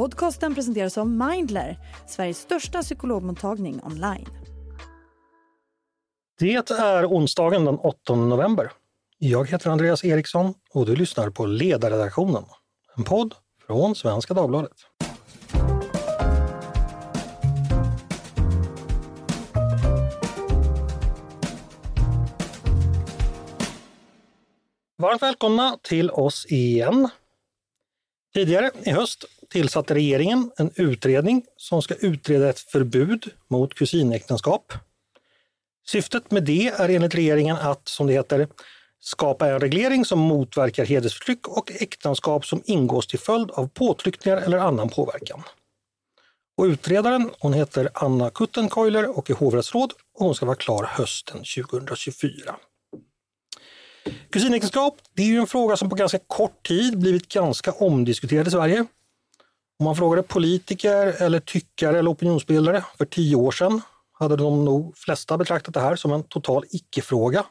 Podcasten presenteras av Mindler, Sveriges största psykologmottagning online. Det är onsdagen den 8 november. Jag heter Andreas Eriksson och du lyssnar på Ledarredaktionen, en podd från Svenska Dagbladet. Varmt välkomna till oss igen. Tidigare i höst tillsatte regeringen en utredning som ska utreda ett förbud mot kusinäktenskap. Syftet med det är enligt regeringen att, som det heter, skapa en reglering som motverkar hedersförtryck och äktenskap som ingås till följd av påtryckningar eller annan påverkan. Och utredaren hon heter Anna Kuttenkoiler och är hovrättsråd och hon ska vara klar hösten 2024. Kusinäktenskap det är ju en fråga som på ganska kort tid blivit ganska omdiskuterad i Sverige. Om man frågade politiker eller tyckare eller opinionsbildare för tio år sedan hade de nog flesta betraktat det här som en total icke-fråga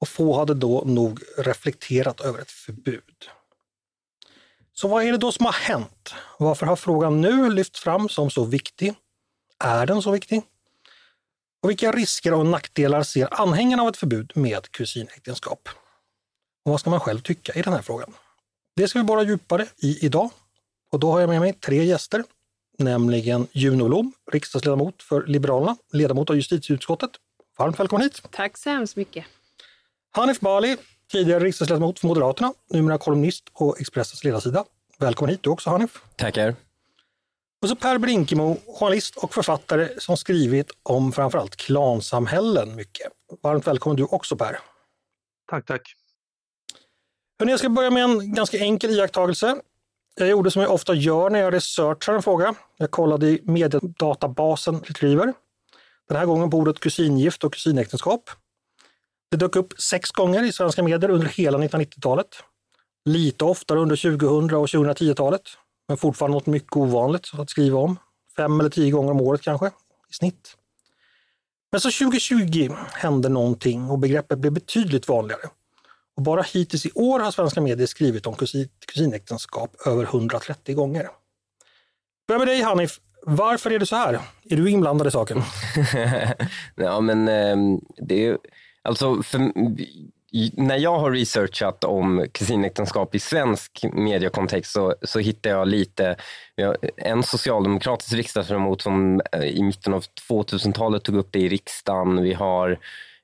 och få hade då nog reflekterat över ett förbud. Så vad är det då som har hänt? Varför har frågan nu lyfts fram som så viktig? Är den så viktig? Och vilka risker och nackdelar ser anhängarna av ett förbud med kusinäktenskap? Och vad ska man själv tycka i den här frågan? Det ska vi borra djupare i idag. Och då har jag med mig tre gäster, nämligen Juno Blom, riksdagsledamot för Liberalerna, ledamot av justitieutskottet. Varmt välkommen hit! Tack så hemskt mycket! Hanif Bali, tidigare riksdagsledamot för Moderaterna, numera kolumnist på Expressens ledarsida. Välkommen hit du också Hanif! Tackar! Och så Per Brinkemo, journalist och författare som skrivit om framförallt klansamhällen mycket. Varmt välkommen du också Per! Tack, tack! Hörrni, jag ska börja med en ganska enkel iakttagelse. Jag gjorde som jag ofta gör när jag researchar en fråga. Jag kollade i mediedatabasen Retriever. Den här gången på ordet kusingift och kusinäktenskap. Det dök upp sex gånger i svenska medier under hela 1990-talet. Lite oftare under 2000 och 2010-talet, men fortfarande något mycket ovanligt att skriva om. Fem eller tio gånger om året kanske, i snitt. Men så 2020 hände någonting och begreppet blev betydligt vanligare. Och bara hittills i år har svenska medier skrivit om kusin, kusinäktenskap över 130 gånger. Börja med dig Hanif. Varför är det så här? Är du inblandad i saken? ja, men ehm, det är alltså, för, när jag har researchat om kusinäktenskap i svensk mediekontext så, så hittar jag lite, en socialdemokratisk riksdagsledamot som eh, i mitten av 2000-talet tog upp det i riksdagen. Vi har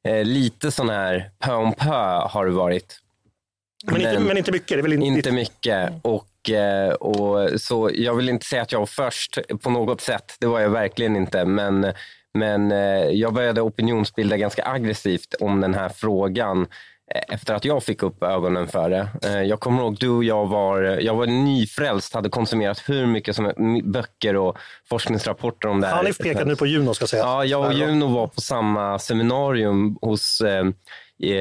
eh, lite sån här pö om pö har det varit. Men, men, inte, men inte mycket? Det är väl inte, inte mycket. Och, eh, och, så jag vill inte säga att jag var först på något sätt. Det var jag verkligen inte. Men, men eh, jag började opinionsbilda ganska aggressivt om den här frågan efter att jag fick upp ögonen för det. Eh, jag kommer ihåg du och jag var, jag var nyfrälst, hade konsumerat hur mycket som böcker och forskningsrapporter om det här. Hanif pekar nu på Juno ska säga. Ja, jag och Juno var på samma seminarium hos,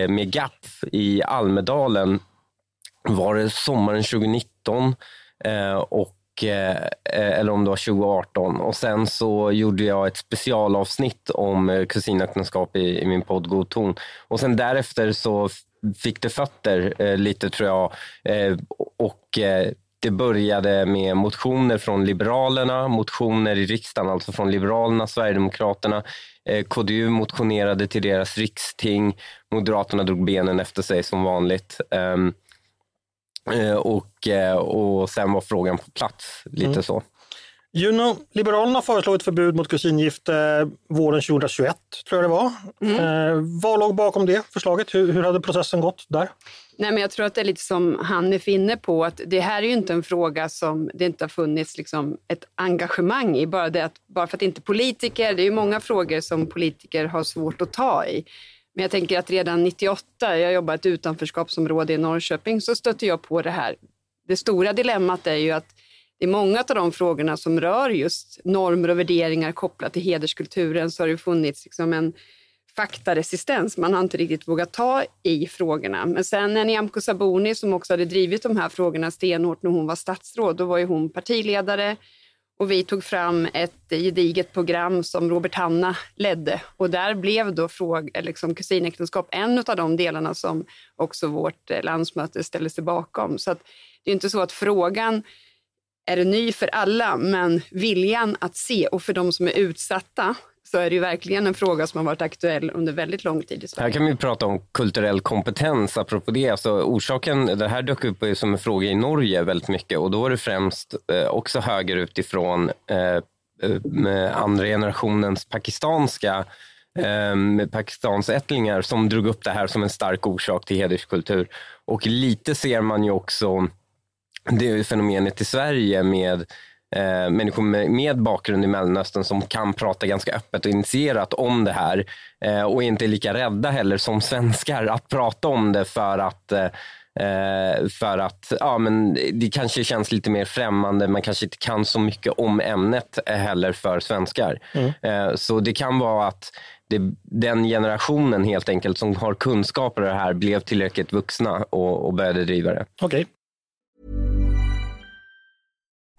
med GAP i Almedalen var det sommaren 2019 och Eh, eh, eller om det var 2018. Och sen så gjorde jag ett specialavsnitt om eh, kusinäktenskap i, i min podd God ton. Och sen därefter så fick det fötter lite tror jag. Och det började med motioner från Liberalerna, motioner i riksdagen, alltså från Liberalerna, Sverigedemokraterna. KDU motionerade till deras riksting. Moderaterna drog benen efter sig som vanligt. Um, och, eh, och sen var frågan på plats, lite mm. så. Juno, Liberalerna föreslog ett förbud mot kusingifte eh, våren 2021, tror jag det var. Mm. Eh, vad låg bakom det förslaget? Hur, hur hade processen gått där? Nej, men jag tror att det är lite som han är inne på, att det här är ju inte en fråga som det inte har funnits liksom ett engagemang i. Bara, det att, bara för att inte politiker, det är ju många frågor som politiker har svårt att ta i. Men jag tänker att redan 98, jag jobbade i ett utanförskapsområde i Norrköping, så stötte jag på det här. Det stora dilemmat är ju att det är många av de frågorna som rör just normer och värderingar kopplat till hederskulturen så har det funnits liksom en faktaresistens. Man har inte riktigt vågat ta i frågorna. Men sen när Nyamko Sabuni som också hade drivit de här frågorna stenhårt när hon var statsråd, då var ju hon partiledare och vi tog fram ett gediget program som Robert Hanna ledde och där blev då fråga, liksom kusinäktenskap en av de delarna som också vårt eh, landsmöte ställde sig bakom. Så att det är inte så att frågan är ny för alla, men viljan att se och för de som är utsatta så är det ju verkligen en fråga som har varit aktuell under väldigt lång tid i Sverige. Här kan vi prata om kulturell kompetens, apropå det. Alltså, orsaken, det här dök upp som en fråga i Norge väldigt mycket och då var det främst eh, också högerutifrån eh, andra generationens pakistanska eh, pakistansättlingar som drog upp det här som en stark orsak till hederskultur. Och lite ser man ju också det fenomenet i Sverige med eh, människor med, med, bakgrund i Mellanöstern som kan prata ganska öppet och initierat om det här eh, och inte är lika rädda heller som svenskar att prata om det för att eh, för att ja, men det kanske känns lite mer främmande. Man kanske inte kan så mycket om ämnet heller för svenskar. Mm. Eh, så det kan vara att det, den generationen helt enkelt som har kunskaper i det här blev tillräckligt vuxna och, och började driva det. Okej.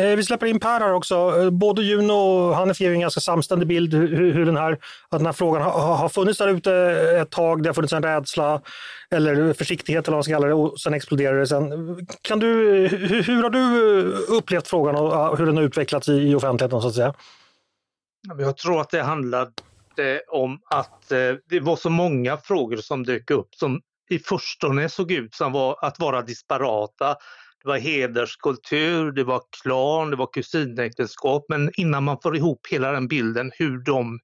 Eh, vi släpper in Per här också. Eh, både Juno och Hanif ger en ganska samstämmig bild hur, hur den, här, att den här frågan har, har funnits där ute eh, ett tag. Det har funnits en rädsla eller försiktighet eller vad man ska kalla det och sen exploderar det. Sen. Kan du, hur, hur har du upplevt frågan och hur den har utvecklats i, i offentligheten så att säga? Jag tror att det handlade om att det var så många frågor som dök upp som i förstone såg ut som var, att vara disparata. Det var hederskultur, det var klan, det var kusinäktenskap. Men innan man får ihop hela den bilden hur de,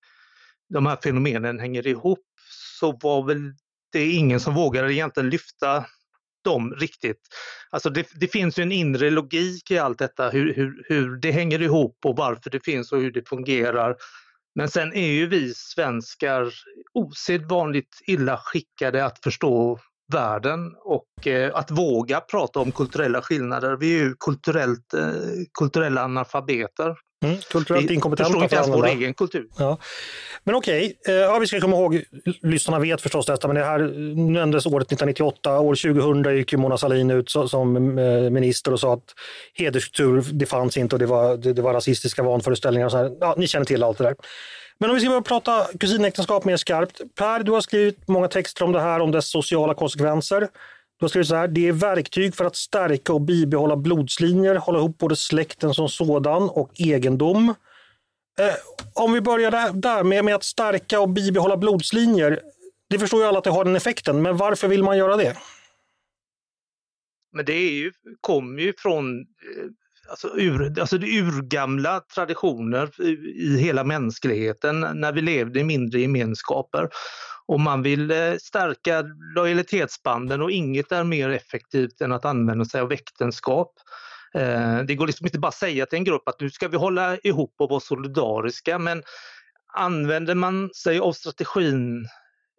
de här fenomenen hänger ihop så var väl det ingen som vågade egentligen lyfta dem riktigt. Alltså det, det, finns ju en inre logik i allt detta, hur, hur, hur det hänger ihop och varför det finns och hur det fungerar. Men sen är ju vi svenskar osedvanligt illa skickade att förstå världen och eh, att våga prata om kulturella skillnader. Vi är ju kulturellt, eh, kulturella analfabeter. Mm, kulturellt inkompetenta. Vi förstår inte ens vår egen kultur. Ja. Men okej, okay. Eh, ja, vi ska komma ihåg, lyssnarna vet förstås detta, men det här nämndes året 1998. År 2000 gick Mona Sahlin ut som minister och sa att hederskultur, det fanns inte och det var, det, det var rasistiska vanföreställningar. Och så här. Ja, ni känner till allt det där. Men om vi ska börja prata kusinäktenskap mer skarpt. Per, du har skrivit många texter om det här, om dess sociala konsekvenser. Du har skrivit så här, det är verktyg för att stärka och bibehålla blodslinjer, hålla ihop både släkten som sådan och egendom. Eh, om vi börjar där, där med, med, att stärka och bibehålla blodslinjer. Det förstår ju alla att det har den effekten, men varför vill man göra det? Men det är ju, kommer ju från eh, alltså, ur, alltså det urgamla traditioner i, i hela mänskligheten när vi levde i mindre gemenskaper. Och man vill eh, stärka lojalitetsbanden och inget är mer effektivt än att använda sig av äktenskap. Eh, det går liksom inte bara att säga till en grupp att nu ska vi hålla ihop och vara solidariska men använder man sig av strategin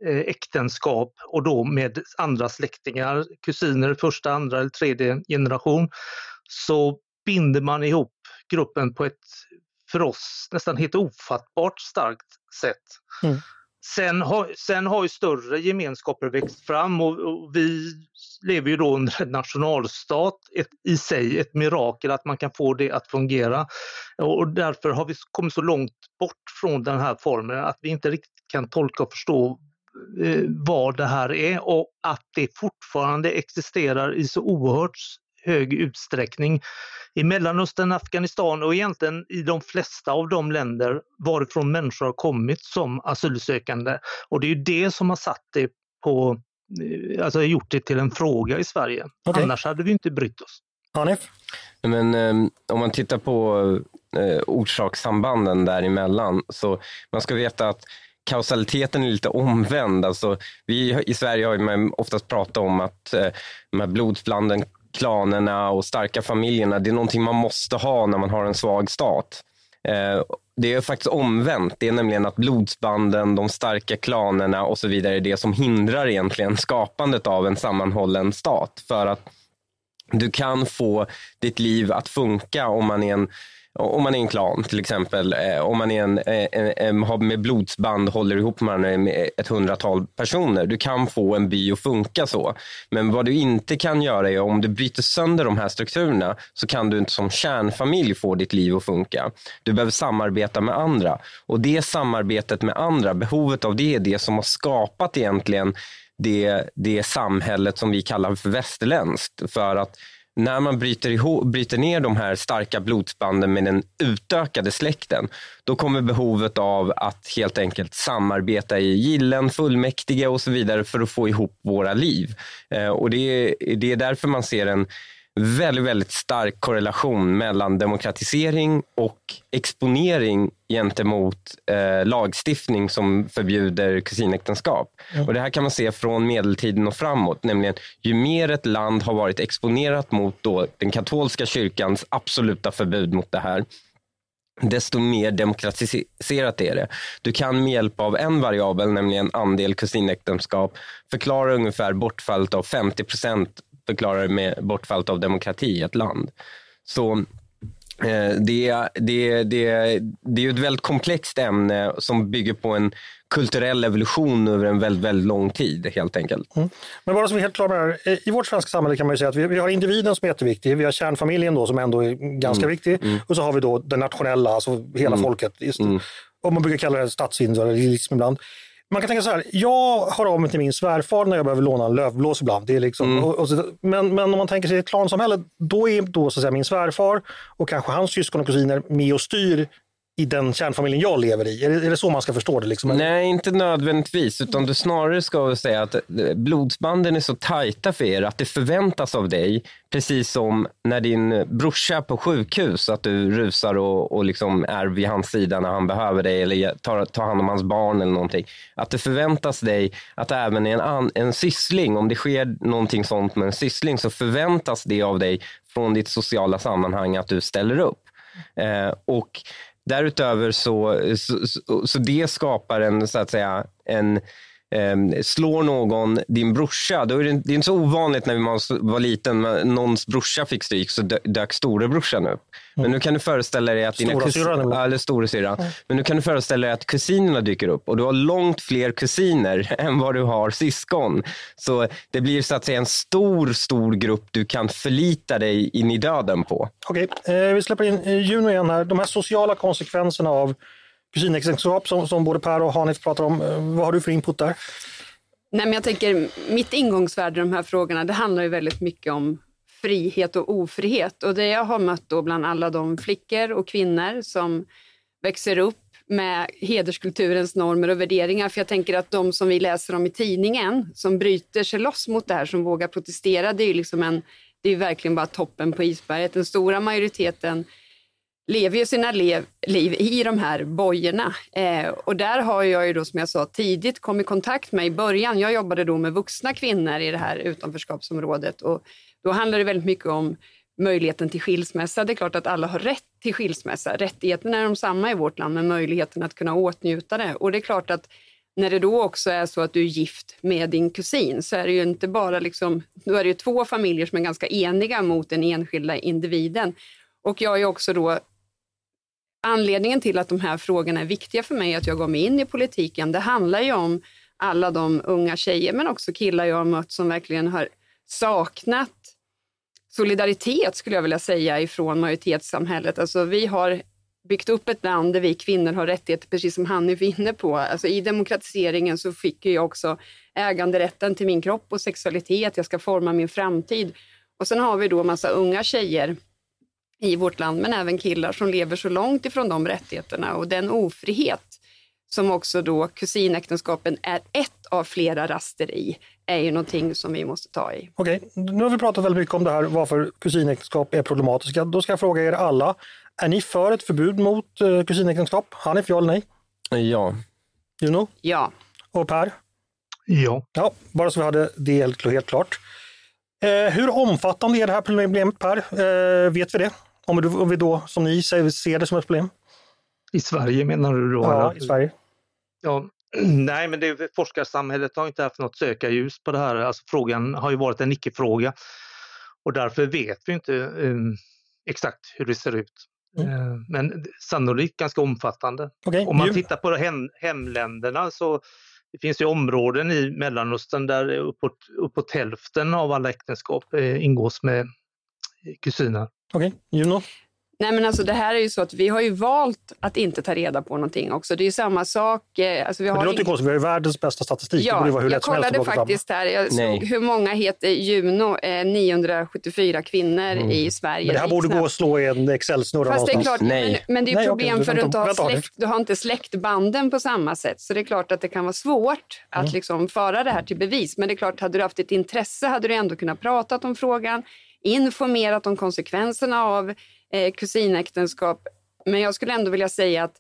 eh, äktenskap och då med andra släktingar, kusiner första, andra eller tredje generation, så binder man ihop gruppen på ett för oss nästan helt ofattbart starkt sätt. Mm. Sen har, sen har ju större gemenskaper växt fram och, och vi lever ju då under en nationalstat, ett, i sig ett mirakel att man kan få det att fungera. Och därför har vi kommit så långt bort från den här formen att vi inte riktigt kan tolka och förstå eh, vad det här är och att det fortfarande existerar i så oerhört hög utsträckning i Mellanöstern, Afghanistan och egentligen i de flesta av de länder varifrån människor har kommit som asylsökande. Och det är ju det som har satt det på, eh, alltså gjort det till en fråga i Sverige. Okay. Annars hade vi inte brytt oss. Hanif? Men um, om man tittar på uh, orsakssambanden däremellan så man ska veta att kausaliteten är lite omvänd. Alltså, vi i Sverige har man oftast pratat om att eh, de här blodsbanden klanerna och starka familjerna, det är någonting man måste ha när man har en svag stat. Eh, det är faktiskt omvänt. Det är nämligen att blodsbanden, de starka klanerna och så vidare är det som hindrar egentligen skapandet av en sammanhållen stat. För att du kan få ditt liv att funka om man är en om man är en klan till exempel, eh, om man är en, eh, en, en, en med blodsband håller ihop med ett hundratal personer. Du kan få en by att funka så. Men vad du inte kan göra är om du bryter sönder de här strukturerna så kan du inte som kärnfamilj få ditt liv att funka. Du behöver samarbeta med andra och det samarbetet med andra, behovet av det är det som har skapat egentligen det, det samhället som vi kallar för västerländskt. För att när man bryter, ihop, bryter ner de här starka blodsbanden med den utökade släkten, då kommer behovet av att helt enkelt samarbeta i gillen, fullmäktige och så vidare för att få ihop våra liv. Eh, och det är, det är därför man ser en väldigt, väldigt stark korrelation mellan demokratisering och exponering gentemot eh, lagstiftning som förbjuder kusinäktenskap. Mm. Och det här kan man se från medeltiden och framåt, nämligen ju mer ett land har varit exponerat mot då den katolska kyrkans absoluta förbud mot det här, desto mer demokratiserat är det. Du kan med hjälp av en variabel, nämligen andel kusinäktenskap, förklara ungefär bortfallet av 50 procent förklarar med bortfallet av demokrati i ett land. Så eh, det, det, det, det är ett väldigt komplext ämne som bygger på en kulturell evolution över en väldigt, väldigt lång tid helt enkelt. Mm. Men bara så vi är helt klara med det här. I vårt svenska samhälle kan man säga att vi, vi, har individen som är jätteviktig, vi har kärnfamiljen då som ändå är ganska mm. viktig mm. och så har vi då den nationella, alltså hela mm. folket. Just, mm. Och man brukar kalla det statsidealism ibland. Man kan tänka så här, jag har av mig till min svärfar när jag behöver låna en lövblås ibland. Det är liksom, mm. och, och så, men, men om man tänker sig ett klansamhälle, då är då så att säga, min svärfar och kanske hans syskon och kusiner med och styr i den kärnfamiljen jag lever i? Är det, är det så man ska förstå det? Liksom? Nej, inte nödvändigtvis. Utan du snarare ska säga att eh, blodsbanden är så tajta för er att det förväntas av dig, precis som när din brorsa är på sjukhus, att du rusar och, och liksom är vid hans sida när han behöver dig eller tar, tar hand om hans barn eller någonting. Att det förväntas dig att även en, an, en syssling, om det sker någonting sånt med en syssling, så förväntas det av dig från ditt sociala sammanhang att du ställer upp. Eh, och Därutöver så, så, så, så det skapar en, så att säga, en eh, slår någon din brorsa, då är det, det är inte så ovanligt när man var liten, någons brorsa fick stryk så dök storebrorsan upp. Men nu kan du föreställa dig att dina kusiner, eller storasyrran, mm. men nu kan du föreställa dig att kusinerna dyker upp och du har långt fler kusiner än vad du har syskon. Så det blir så att säga en stor, stor grupp du kan förlita dig in i döden på. Okej, eh, vi släpper in eh, Juno igen här. De här sociala konsekvenserna av kusinäktenskap som, som både Per och Hanif pratar om. Eh, vad har du för input där? Nej, men jag tänker, mitt ingångsvärde i de här frågorna, det handlar ju väldigt mycket om frihet och ofrihet. Och det jag har mött då bland alla de flickor och kvinnor som växer upp med hederskulturens normer och värderingar. För jag tänker att de som vi läser om i tidningen, som bryter sig loss mot det här, som vågar protestera, det är ju liksom en, det är verkligen bara toppen på isberget. Den stora majoriteten lever ju sina lev, liv i de här bojorna. Eh, och där har jag ju då som jag sa tidigt kommit i kontakt med i början. Jag jobbade då med vuxna kvinnor i det här utanförskapsområdet och då handlar det väldigt mycket om möjligheten till skilsmässa. Det är klart att alla har rätt till skilsmässa. Rättigheterna är de samma i vårt land, men möjligheten att kunna åtnjuta det. Och det är klart att när det då också är så att du är gift med din kusin så är det ju inte bara liksom, då är det ju två familjer som är ganska eniga mot den enskilda individen. Och jag är också då Anledningen till att de här frågorna är viktiga för mig, att jag går mig in i politiken, det handlar ju om alla de unga tjejer, men också killar jag har mött som verkligen har saknat solidaritet, skulle jag vilja säga, ifrån majoritetssamhället. Alltså, vi har byggt upp ett land där vi kvinnor har rättigheter, precis som han är inne på. Alltså, I demokratiseringen så fick jag också äganderätten till min kropp och sexualitet. Jag ska forma min framtid. Och sen har vi då massa unga tjejer i vårt land, men även killar som lever så långt ifrån de rättigheterna och den ofrihet som också då kusinäktenskapen är ett av flera raster i, är ju någonting som vi måste ta i. Okej, nu har vi pratat väldigt mycket om det här, varför kusinäktenskap är problematiska. Då ska jag fråga er alla, är ni för ett förbud mot uh, kusinäktenskap? Hanif, ja eller nej? Ja. Juno? Ja. Och Per? Ja. Ja, bara så vi hade det helt, helt klart. Eh, hur omfattande är det här problemet Per? Eh, vet vi det? Om, du, om vi då, som ni säger, ser det som ett problem? I Sverige menar du då? Ja, i Sverige. Ja, nej, men det, forskarsamhället har inte haft något sökarljus på det här. Alltså, frågan har ju varit en icke-fråga och därför vet vi inte eh, exakt hur det ser ut. Mm. Eh, men sannolikt ganska omfattande. Okej, Om man tittar på hem, hemländerna så det finns ju områden i Mellanöstern där uppåt, uppåt hälften av alla äktenskap eh, ingås med kusiner. Okej, Juno? Nej men alltså det här är ju så att vi har ju valt att inte ta reda på någonting också. Det är ju samma sak. eh, Alltså vi Men har det låter ju konstigt, vi har ju världens bästa statistik. det Ja, borde ju vara hur jag lätt kollade fram. faktiskt här. Jag Nej. såg hur många heter Juno, eh, 974 kvinnor i Sverige. Mm. Men det här borde gå att slå i en Excel-snurra Fast det är någonstans. klart, Nej. men, men det är ju okej, problem du för vänta- du inte har, släkt, du har inte släktbanden på samma sätt. Så det är klart att det kan vara svårt att Mm. liksom föra det här till bevis. Men det är klart, hade du haft ett intresse hade du ändå kunnat prata om frågan, informerat om konsekvenserna av eh, kusinäktenskap. Men jag skulle ändå vilja säga att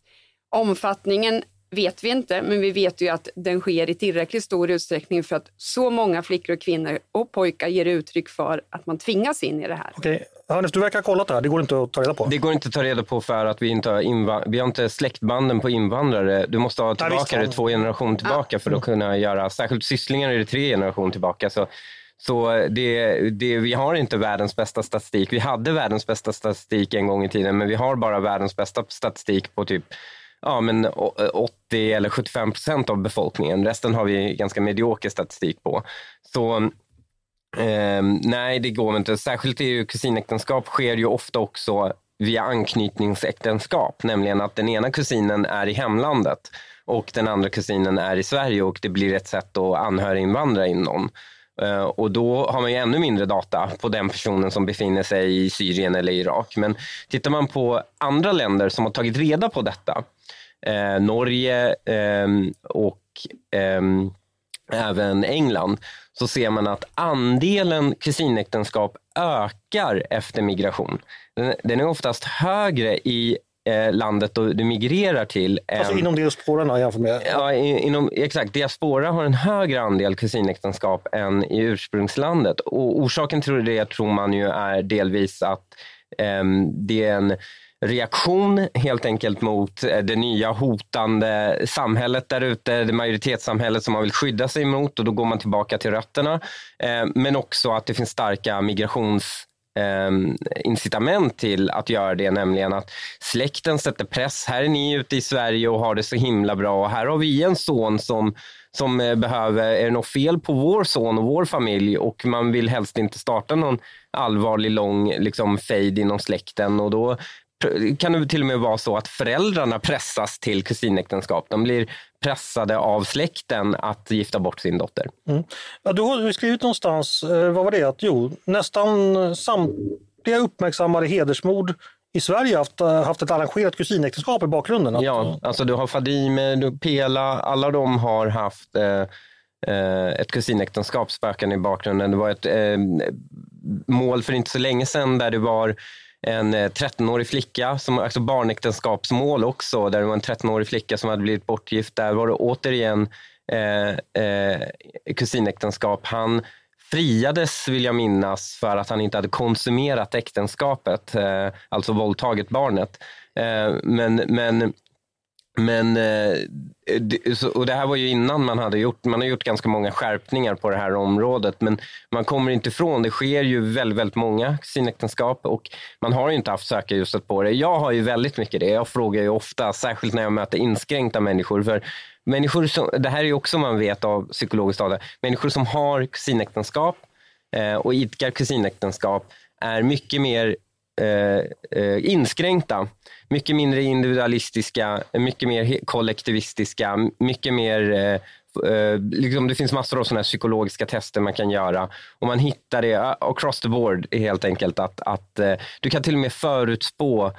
omfattningen vet vi inte, men vi vet ju att den sker i tillräckligt stor utsträckning för att så många flickor och kvinnor och pojkar ger uttryck för att man tvingas in i det här. Okej, Hanif, du verkar ha kollat det här. Det går inte att ta reda på. Det går inte att ta reda på för att vi inte har, inva- vi har inte släktbanden på invandrare. Du måste ha tillbaka det två generationer tillbaka för att kunna göra, särskilt sysslingar är det tre generationer tillbaka. Så, så det, det, vi har inte världens bästa statistik. Vi hade världens bästa statistik en gång i tiden, men vi har bara världens bästa statistik på typ ja, men 80 eller 75 procent av befolkningen. Resten har vi ganska medioker statistik på. Så eh, nej, det går inte. Särskilt är ju kusinäktenskap sker ju ofta också via anknytningsäktenskap, nämligen att den ena kusinen är i hemlandet och den andra kusinen är i Sverige och det blir ett sätt att anhöriginvandra in någon. Eh, och då har man ju ännu mindre data på den personen som befinner sig i Syrien eller Irak. Men tittar man på andra länder som har tagit reda på detta, eh, Norge eh, och eh, även England, så ser man att andelen kusinäktenskap ökar efter migration. Den, den är oftast högre i eh, landet du, du migrerar till. Alltså än- inom diasporerna jämfört med... Ja, i- inom, exakt. Diaspora har en högre andel kusinäktenskap än i ursprungslandet. Och orsaken till det tror man ju är delvis att ehm, det är en reaktion helt enkelt mot eh, det nya hotande samhället där ute, det majoritetssamhället som man vill skydda sig mot och då går man tillbaka till rötterna. Eh, men också att det finns starka migrations eh, incitament till att göra det, nämligen att släkten sätter press. Här är ni ute i Sverige och har det så himla bra och här har vi en son som, som eh, behöver, är det något fel på vår son och vår familj och man vill helst inte starta någon allvarlig lång liksom, fade inom släkten och då kan det till och med vara så att föräldrarna pressas till kusinäktenskap. De blir pressade av släkten att gifta bort sin dotter. Ja, du har skrivit någonstans, eh, vad var det, att jo, nästan samtliga uppmärksammade hedersmord i Sverige haft, eh, haft ett arrangerat kusinäktenskap i bakgrunden. Att, Ja, alltså du har Fadime, du, Pela, alla de har haft eh, eh, ett kusinäktenskap spökande i bakgrunden. Det var ett eh, mål för inte så länge sedan där det var en eh, 13-årig flicka, som, alltså barnäktenskapsmål också, där det var en 13-årig flicka som hade blivit bortgift. Där var det återigen eh, eh, kusinäktenskap. Han friades, vill jag minnas, för att han inte hade konsumerat äktenskapet, eh, alltså våldtagit barnet. Eh, men, men men, eh, det, och det här var ju innan man hade gjort, man har gjort ganska många skärpningar på det här området, men man kommer inte ifrån, det sker ju väldigt, väldigt många kusinäktenskap och man har ju inte haft sökarljuset på det. Jag har ju väldigt mycket det, jag frågar ju ofta, särskilt när jag möter inskränkta människor, för människor som, det här är ju också man vet av psykologiskt data, människor som har kusinäktenskap eh, och idkar kusinäktenskap är mycket mer Eh, eh, inskränkta, mycket mindre individualistiska, mycket mer kollektivistiska, mycket mer eh, eh, liksom det finns massor av sådana här psykologiska tester man kan göra. Och man hittar det eh, across the board helt enkelt att, att du kan till och med förutspå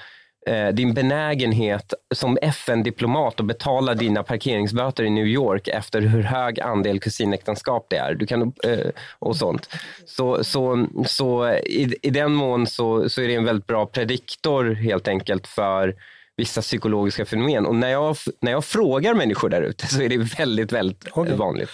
din benägenhet som FN-diplomat att betala dina parkeringsböter i New York efter hur hög andel kusinäktenskap det är. Du kan, eh, och sånt. Så, så, så i, i den mån så, så är det en väldigt bra prediktor helt enkelt för vissa psykologiska fenomen. Och när jag, när jag frågar människor där ute så är det väldigt, väldigt Okej. vanligt.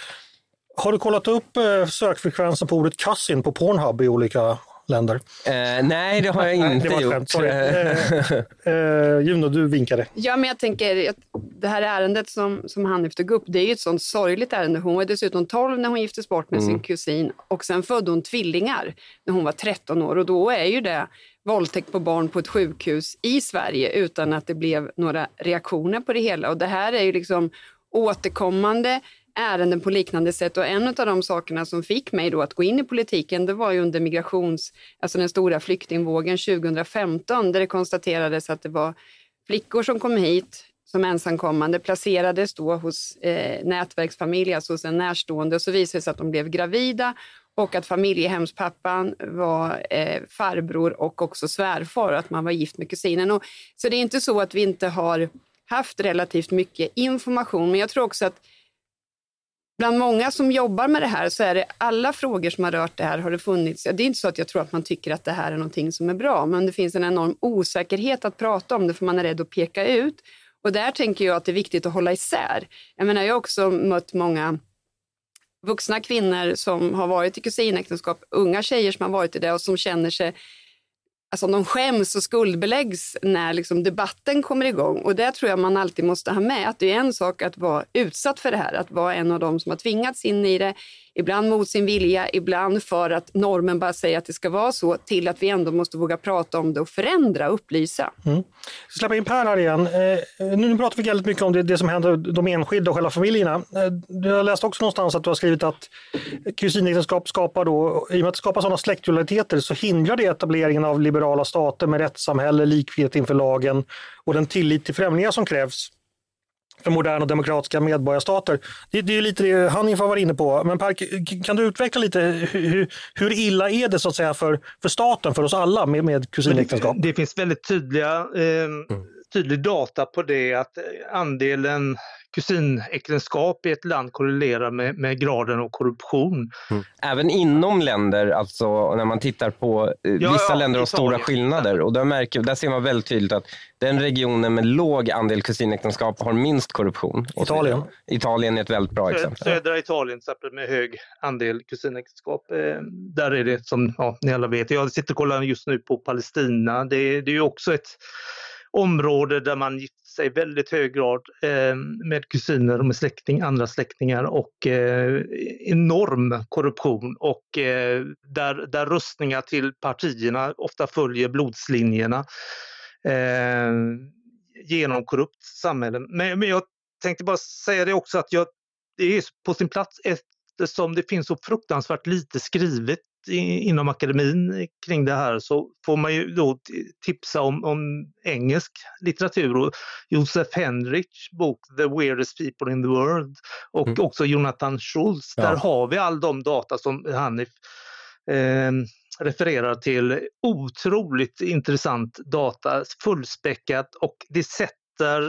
Har du kollat upp eh, sökfrekvensen på ordet cousin på Pornhub i olika länder. Eh, nej, det har jag inte det var ett gjort. sorry. Eh, eh, Juno, du vinkade. Ja, men jag tänker att det här ärendet som, som Hanif tog upp, det är ju ett sånt sorgligt ärende. Hon var dessutom 12 när hon giftes bort med Mm. sin kusin och sen födde hon tvillingar när hon var 13 år och då är ju det våldtäkt på barn på ett sjukhus i Sverige utan att det blev några reaktioner på det hela. Och det här är ju liksom återkommande ärenden på liknande sätt och en av de sakerna som fick mig då att gå in i politiken det var ju under migrations, alltså den stora flyktingvågen 2015 där det konstaterades att det var flickor som kom hit som ensamkommande placerades då hos eh, nätverksfamilj, alltså hos en närstående och så visade det sig att de blev gravida och att familjehemspappan var eh, farbror och också svärfar och att man var gift med kusinen. Och, så det är inte så att vi inte har haft relativt mycket information men jag tror också att Bland många som jobbar med det här så är det alla frågor som har rört det här har det funnits. Det är inte så att jag tror att man tycker att det här är någonting som är bra, men det finns en enorm osäkerhet att prata om det för man är rädd att peka ut. Och där tänker jag att det är viktigt att hålla isär. Jag menar, jag har också mött många vuxna kvinnor som har varit i kusinäktenskap, unga tjejer som har varit i det och som känner sig Alltså de skäms och skuldbeläggs när liksom debatten kommer igång. Och det tror jag man alltid måste ha med. Att det är en sak att vara utsatt för det här. Att vara en av dem som har tvingats in i det. Ibland mot sin vilja, ibland för att normen bara säger att det ska vara så. Till att vi ändå måste våga prata om det och förändra och upplysa. Mm. Så släppa in Per här igen. Eh, nu pratar vi väldigt mycket om det, det som händer de enskilda och själva familjerna. Eh, jag läste också någonstans att du har skrivit att kusinäktenskap skapar då, i och med att det skapar sådana släktlojaliteter så hindrar det etableringen av liberala stater med rättssamhälle, likhet inför lagen och den tillit till främlingar som krävs moderna och demokratiska medborgarstater. Det, det är ju lite det Hanif var inne på. Men Per, k- kan du utveckla lite hur, hur illa är det så att säga för, för staten, för oss alla med, med kusinäktenskap? Det finns väldigt tydliga, eh, tydlig data på det att eh, andelen kusinäktenskap i ett land korrelerar med, med graden av korruption. Även inom länder, alltså när man tittar på eh, Ja, vissa ja, länder har stora skillnader och där, märker, där ser man väldigt tydligt att den regionen med låg andel kusinäktenskap har minst korruption. Italien. Italien är ett väldigt bra Sö- exempel. Södra Italien till exempel med hög andel kusinäktenskap. Eh, där är det som ja, ni alla vet. Jag sitter och kollar just nu på Palestina. Det, det är ju också ett område där man gifter sig i väldigt hög grad eh, med kusiner och med släkting, andra släktingar och eh, enorm korruption och eh, där, där röstningar till partierna ofta följer blodslinjerna eh, genom korrupt samhälle. Men, men jag tänkte bara säga det också att jag, det är på sin plats eftersom det finns så fruktansvärt lite skrivet inom akademin kring det här så får man ju då tipsa om, om engelsk litteratur och Josef Henrichs bok The Weirdest People in the World och Mm. också Jonathan Schultz. Ja. Där har vi all de data som Hanif eh, refererar till. Otroligt intressant data, fullspäckat och det sätter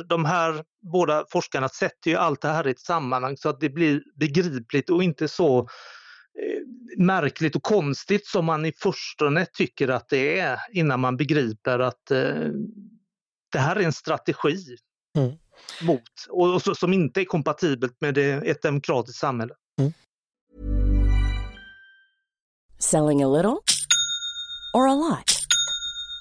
de här båda forskarna sätter ju allt det här i ett sammanhang så att det blir begripligt och inte så eh, märkligt och konstigt som man i förstone tycker att det är innan man begriper att eh, det här är en strategi Mm. mot och, och så, som inte är kompatibelt med det, ett demokratiskt samhälle. Selling a little or a lot?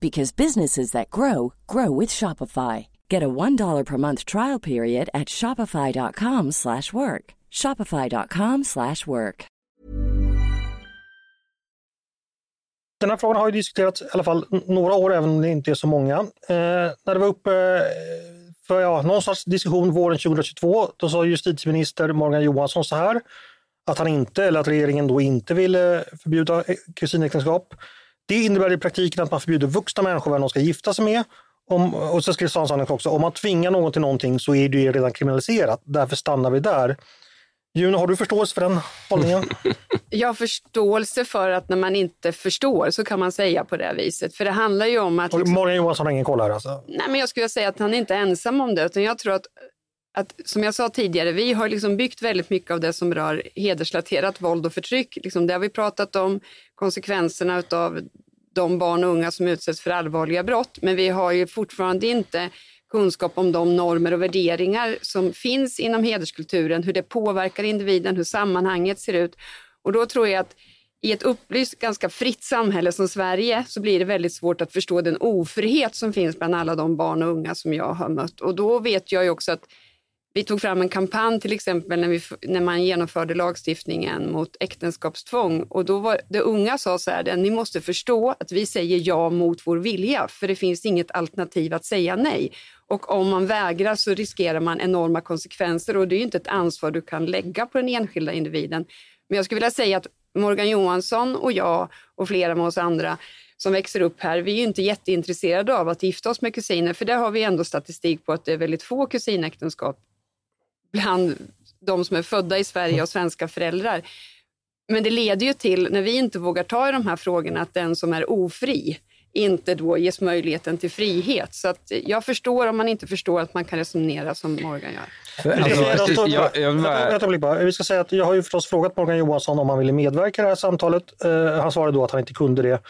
because businesses that grow grow with Shopify. Get a $1 per month trial period at shopify.com slash work. Shopify.com slash work. Den här frågan har ju diskuterats i alla fall några år, även om det inte är så många. Eh, när det var uppe eh, för ja, någon sorts diskussion våren 2022, då sa justitieminister Morgan Johansson så här, att han inte, eller att regeringen då inte ville förbjuda eh, kusinäktenskap. Det innebär i praktiken att man förbjuder vuxna människor vem de ska gifta sig med. Om, och så skrev han också, om man tvingar någon till någonting så är det ju redan kriminaliserat, därför stannar vi där. Juno, har du förståelse för den hållningen? Jag har förståelse för att när man inte förstår så kan man säga på det viset. För det handlar ju om att... Liksom... Morgan Johansson har ingen koll här alltså? Nej, men jag skulle säga att han är inte ensam om det. Utan jag tror att, att, som jag sa tidigare, vi har liksom byggt väldigt mycket av det som rör hedersrelaterat våld och förtryck. Liksom det har vi pratat om, konsekvenserna av de barn och unga som utsätts för allvarliga brott. Men vi har ju fortfarande inte kunskap om de normer och värderingar som finns inom hederskulturen, hur det påverkar individen, hur sammanhanget ser ut. Och då tror jag att i ett upplyst, ganska fritt samhälle som Sverige så blir det väldigt svårt att förstå den ofrihet som finns bland alla de barn och unga som jag har mött. Och då vet jag ju också att vi tog fram en kampanj till exempel när, vi, när man genomförde lagstiftningen mot äktenskapstvång och då var det unga sa så här, ni måste förstå att vi säger ja mot vår vilja för det finns inget alternativ att säga nej. Och om man vägrar så riskerar man enorma konsekvenser och det är ju inte ett ansvar du kan lägga på den enskilda individen. Men jag skulle vilja säga att Morgan Johansson och jag och flera med oss andra som växer upp här, vi är ju inte jätteintresserade av att gifta oss med kusiner, för där har vi ändå statistik på att det är väldigt få kusinäktenskap bland de som är födda i Sverige och svenska föräldrar. Men det leder ju till, när vi inte vågar ta i de här frågorna, att den som är ofri inte då ges möjligheten till frihet. Så att jag förstår om man inte förstår att man kan resonera som Morgan gör. Alltså, jag, jag, jag, vi ska säga att jag har ju förstås frågat Morgan Johansson om han ville medverka i det här samtalet. Uh, han svarade då att han inte kunde det.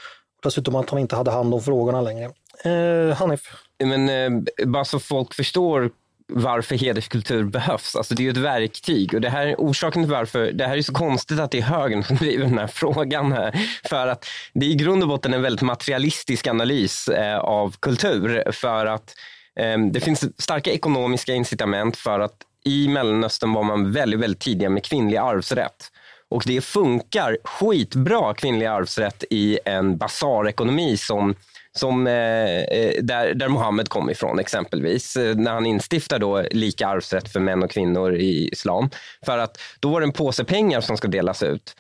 Dessutom att han inte hade hand om frågorna längre. Uh, Hanif? Men, uh, bara så folk förstår varför hederskultur behövs. Alltså det är ju ett verktyg och det här orsaken till varför det här är så konstigt att det är högern som driver den här frågan här. För att det är i grund och botten en väldigt materialistisk analys eh, av kultur för att eh, det finns starka ekonomiska incitament för att i Mellanöstern var man väldigt, väldigt tidiga med kvinnlig arvsrätt. Och det funkar skitbra kvinnlig arvsrätt i en basarekonomi som som, eh, eh, där, där Mohammed kom ifrån exempelvis, eh, när han instiftar då lika arvsrätt för män och kvinnor i islam. För att då var det en påse pengar som ska delas ut.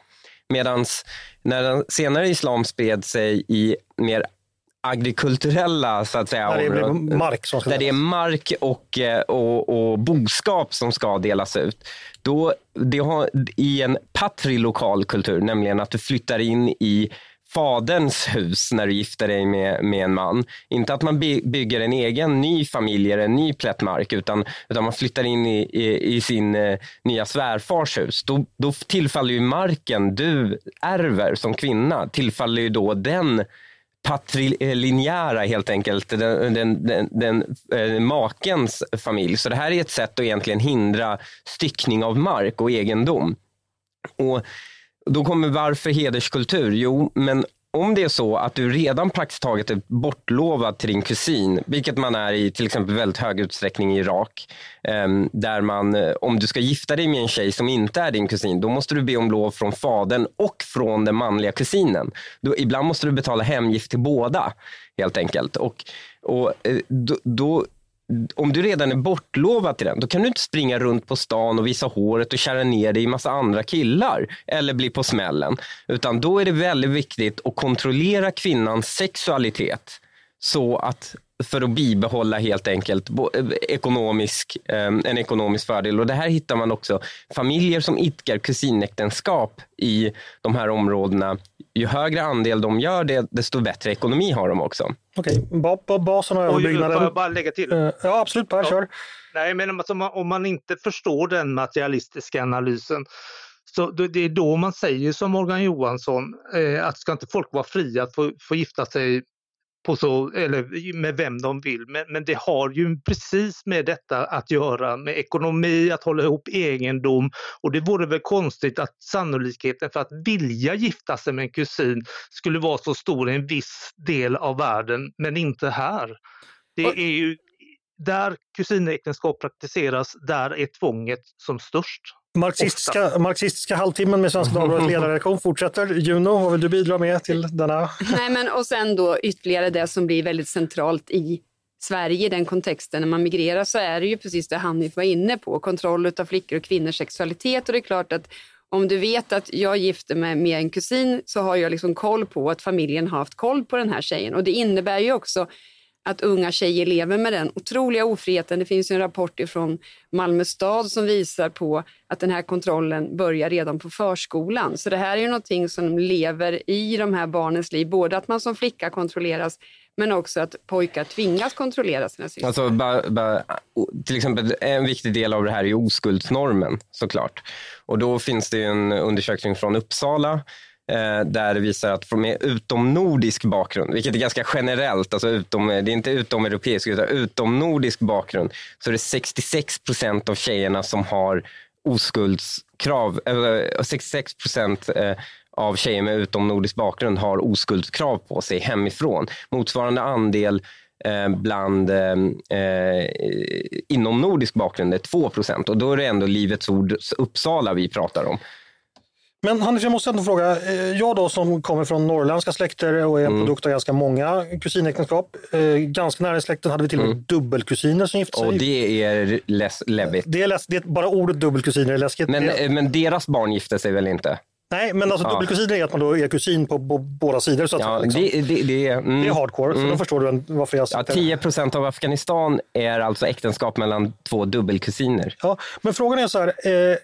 Medan när den senare islam spred sig i mer agrikulturella så att säga, där det är mark, som där det är mark och, och, och boskap som ska delas ut. Då, det har, I en patrilokal kultur, nämligen att du flyttar in i faderns hus när du gifter dig med, med en man. Inte att man bygger en egen ny familj eller en ny plättmark utan, utan man flyttar in i, i, i sin eh, nya svärfars hus. Då, då tillfaller ju marken du ärver som kvinna, tillfaller ju då den patrilinjära helt enkelt, den, den, den, den eh, makens familj. Så det här är ett sätt att egentligen hindra styckning av mark och egendom. Och då kommer varför hederskultur? Jo, men om det är så att du redan praktiskt taget är bortlovad till din kusin, vilket man är i till exempel väldigt hög utsträckning i Irak, ehm, där man, eh, om du ska gifta dig med en tjej som inte är din kusin, då måste du be om lov från fadern och från den manliga kusinen. Då, ibland måste du betala hemgift till båda, helt enkelt. Och, och eh, då, då om du redan är bortlovad till den, då kan du inte springa runt på stan och visa håret och kära ner dig i massa andra killar eller bli på smällen. Utan då är det väldigt viktigt att kontrollera kvinnans sexualitet så att för att bibehålla helt enkelt ekonomisk, eh, en ekonomisk fördel. Och det här hittar man också familjer som idkar kusinäktenskap i de här områdena. Ju högre andel de gör det, desto bättre ekonomi har de också. Okej, okay. basen och överbyggnaden. Får jag bara lägga till? Uh, ja, absolut. Bara ja. kör. Nej, men alltså, om man inte förstår den materialistiska analysen så det är då man säger som Morgan Johansson eh, att ska inte folk vara fria att få, få gifta sig på så, eller med vem de vill. Men, men det har ju precis med detta att göra, med ekonomi, att hålla ihop egendom. Och det vore väl konstigt att sannolikheten för att vilja gifta sig med en kusin skulle vara så stor i en viss del av världen, men inte här. Det är ju där kusinäktenskap praktiseras, där är tvånget som störst. Marxistiska, marxistiska halvtimmen med Svenska Dagbladets ledarredaktion fortsätter. Juno, vad vill du bidra med till denna? Nej, men, och sen då ytterligare det som blir väldigt centralt i Sverige i den kontexten. När man migrerar så är det ju precis det Hanif var inne på, kontroll av flickor och kvinnors sexualitet. Och det är klart att om du vet att jag gifter mig med en kusin så har jag liksom koll på att familjen har haft koll på den här tjejen. Och det innebär ju också att unga tjejer lever med den otroliga ofriheten. Det finns en rapport från Malmö stad som visar på att den här kontrollen börjar redan på förskolan. Så det här är ju någonting som lever i de här barnens liv. Både att man som flicka kontrolleras men också att pojkar tvingas kontrollera sina systrar. Alltså, ba, ba, till exempel, en viktig del av det här är oskuldsnormen såklart. Och då finns det en undersökning från Uppsala Eh, där det visar att med utomnordisk bakgrund, vilket är ganska generellt, alltså utom, eh, det är inte utomeuropeisk utan utomnordisk bakgrund, så är det 66 procent av tjejerna som har oskuldskrav, eh, äh, 66 procent av tjejer med utomnordisk bakgrund har oskuldskrav på sig hemifrån. Motsvarande andel bland eh, inom nordisk bakgrund är 2 procent och då är det ändå Livets Ords Uppsala vi pratar om. Men Hanif, jag måste ändå fråga. Eh, jag då som kommer från norrländska släkter och är en mm. produkt av ganska många kusinäktenskap. Eh, ganska nära i släkten hade vi till och med mm. dubbelkusiner som gifte sig. Och det är läbbigt. Det är, läs, det är bara ordet dubbelkusiner är läskigt. Men, men deras barn gifte sig väl inte? Nej, men alltså ja. dubbelkusin är att man då är kusin på, på båda sidor. Så att ja, liksom. det, det, det, mm. det är hardcore, mm. så då förstår du varför jag ja, 10 procent av Afghanistan är alltså äktenskap mellan två dubbelkusiner. Ja, men frågan är så här, eh,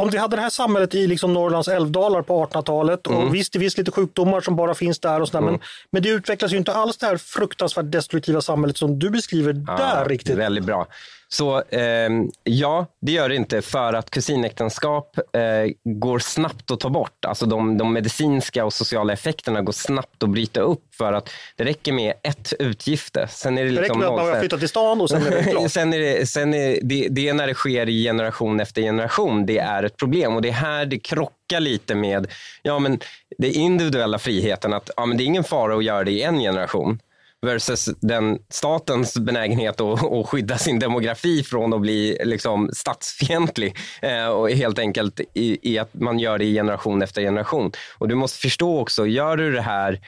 om vi hade det här samhället i liksom Norrlands älvdalar på 1800-talet och mm. visst det finns lite sjukdomar som bara finns där och sådär, mm. men, men det utvecklas ju inte alls det här fruktansvärt destruktiva samhället som du beskriver ja, där riktigt. Väldigt bra. Så eh, ja, det gör det inte för att kusinäktenskap eh, går snabbt att ta bort. Alltså de, de, medicinska och sociala effekterna går snabbt att bryta upp för att det räcker med ett utgifte. Sen är det, liksom det räcker med att man flyttar till stan och sen är det klart. sen är det, sen är det, det är när det sker i generation efter generation, det är ett problem och det är här det krockar lite med ja, men det individuella friheten. att ja, men Det är ingen fara att göra det i en generation versus den statens benägenhet att, att skydda sin demografi från att bli liksom statsfientlig eh, och helt enkelt i, i, att man gör det i generation efter generation. Och du måste förstå också, gör du det här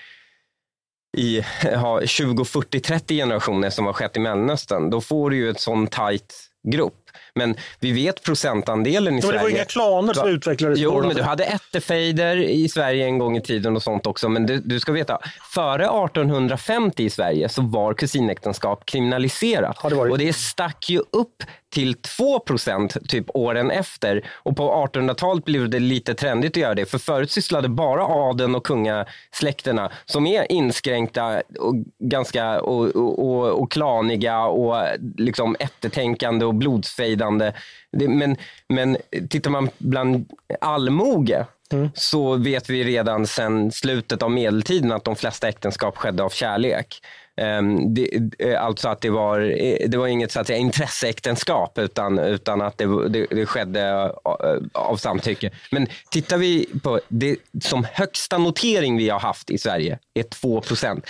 i ja, 20, 40, 30 generationer som har skett i Mellanöstern, då får du ju ett sån tajt grupp. Men vi vet procentandelen i men Sverige. Det var inga klaner som utvecklades. Jo, men du hade ättefejder i Sverige en gång i tiden och sånt också. Men du, du ska veta, före 1850 i Sverige så var kusinäktenskap kriminaliserat. det och det stack ju upp till 2% typ åren efter. Och på 1800-talet blev det lite trendigt att göra det. För förut sysslade bara adeln och kungasläkterna som är inskränkta och ganska och, och, och, klaniga och liksom eftertänkande och blodsfejdande. Men, men tittar man bland allmoge Mm. så vet vi redan sedan slutet av medeltiden att de flesta äktenskap skedde av kärlek. Um, det, eh, alltså att det var, eh, det var inget så att säga, intresseäktenskap utan, utan att det, det, det skedde av, eh, av samtycke. Men tittar vi på det som högsta notering vi har haft i Sverige är 2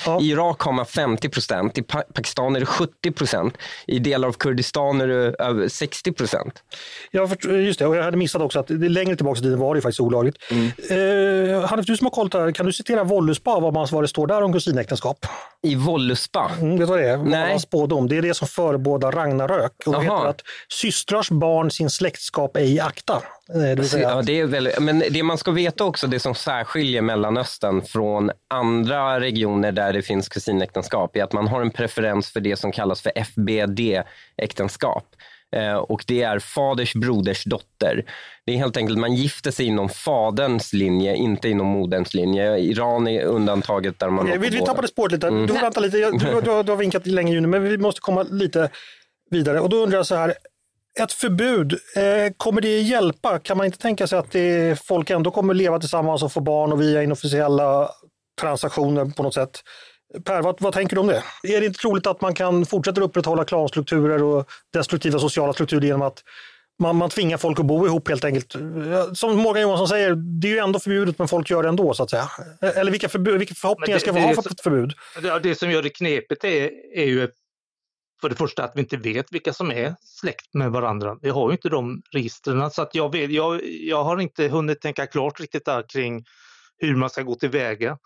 ja. I Irak har man 50 i Pakistan är det 70% i delar av Kurdistan är det över 60 Ja, just det. Och jag hade missat också att längre tillbaka i tiden var det faktiskt olagligt. Mm. Eh, Hanif, du som har koll här, kan du citera Vålluspa, vad, man, vad det står där om kusinäktenskap? I Vålluspa? Mm, vet du vad det är? Nej. Spådom. Det är det som förebådar Ragnarök. Och det heter att systrars barn sin släktskap ej akta. Det ja, det är väl, men det man ska veta också, det som särskiljer Mellanöstern från andra regioner där det finns kusinäktenskap, är att man har en preferens för det som kallas för FBD-äktenskap. Eh, och det är faders broders dotter. Det är helt enkelt man gifter sig inom faderns linje, inte inom moderns linje. Iran är undantaget där man... Okay, vi, vi tappade spåret lite. Mm. Du, vänta lite. Du, du, du, du har vinkat länge nu, men vi måste komma lite vidare. Och då undrar jag så här, ett förbud, eh, kommer det hjälpa? Kan man inte tänka sig att det, folk ändå kommer leva tillsammans och få barn och via inofficiella transaktioner på något sätt? Per, vad, vad, tänker du om det? Är det inte troligt att man kan fortsätta upprätthålla klanstrukturer och destruktiva sociala strukturer genom att man, man tvingar folk att bo ihop helt enkelt? Som Morgan Johansson säger, det är ju ändå förbjudet men folk gör det ändå så att säga. Eller vilka, förbud, vilka förhoppningar det, ska vi ha för ett förbud? Det, det som gör det knepigt är, är ju för det första att vi inte vet vilka som är släkt med varandra. Vi har ju inte de registren så att jag, vet, jag, jag har inte hunnit tänka klart riktigt där kring hur man ska gå tillväga.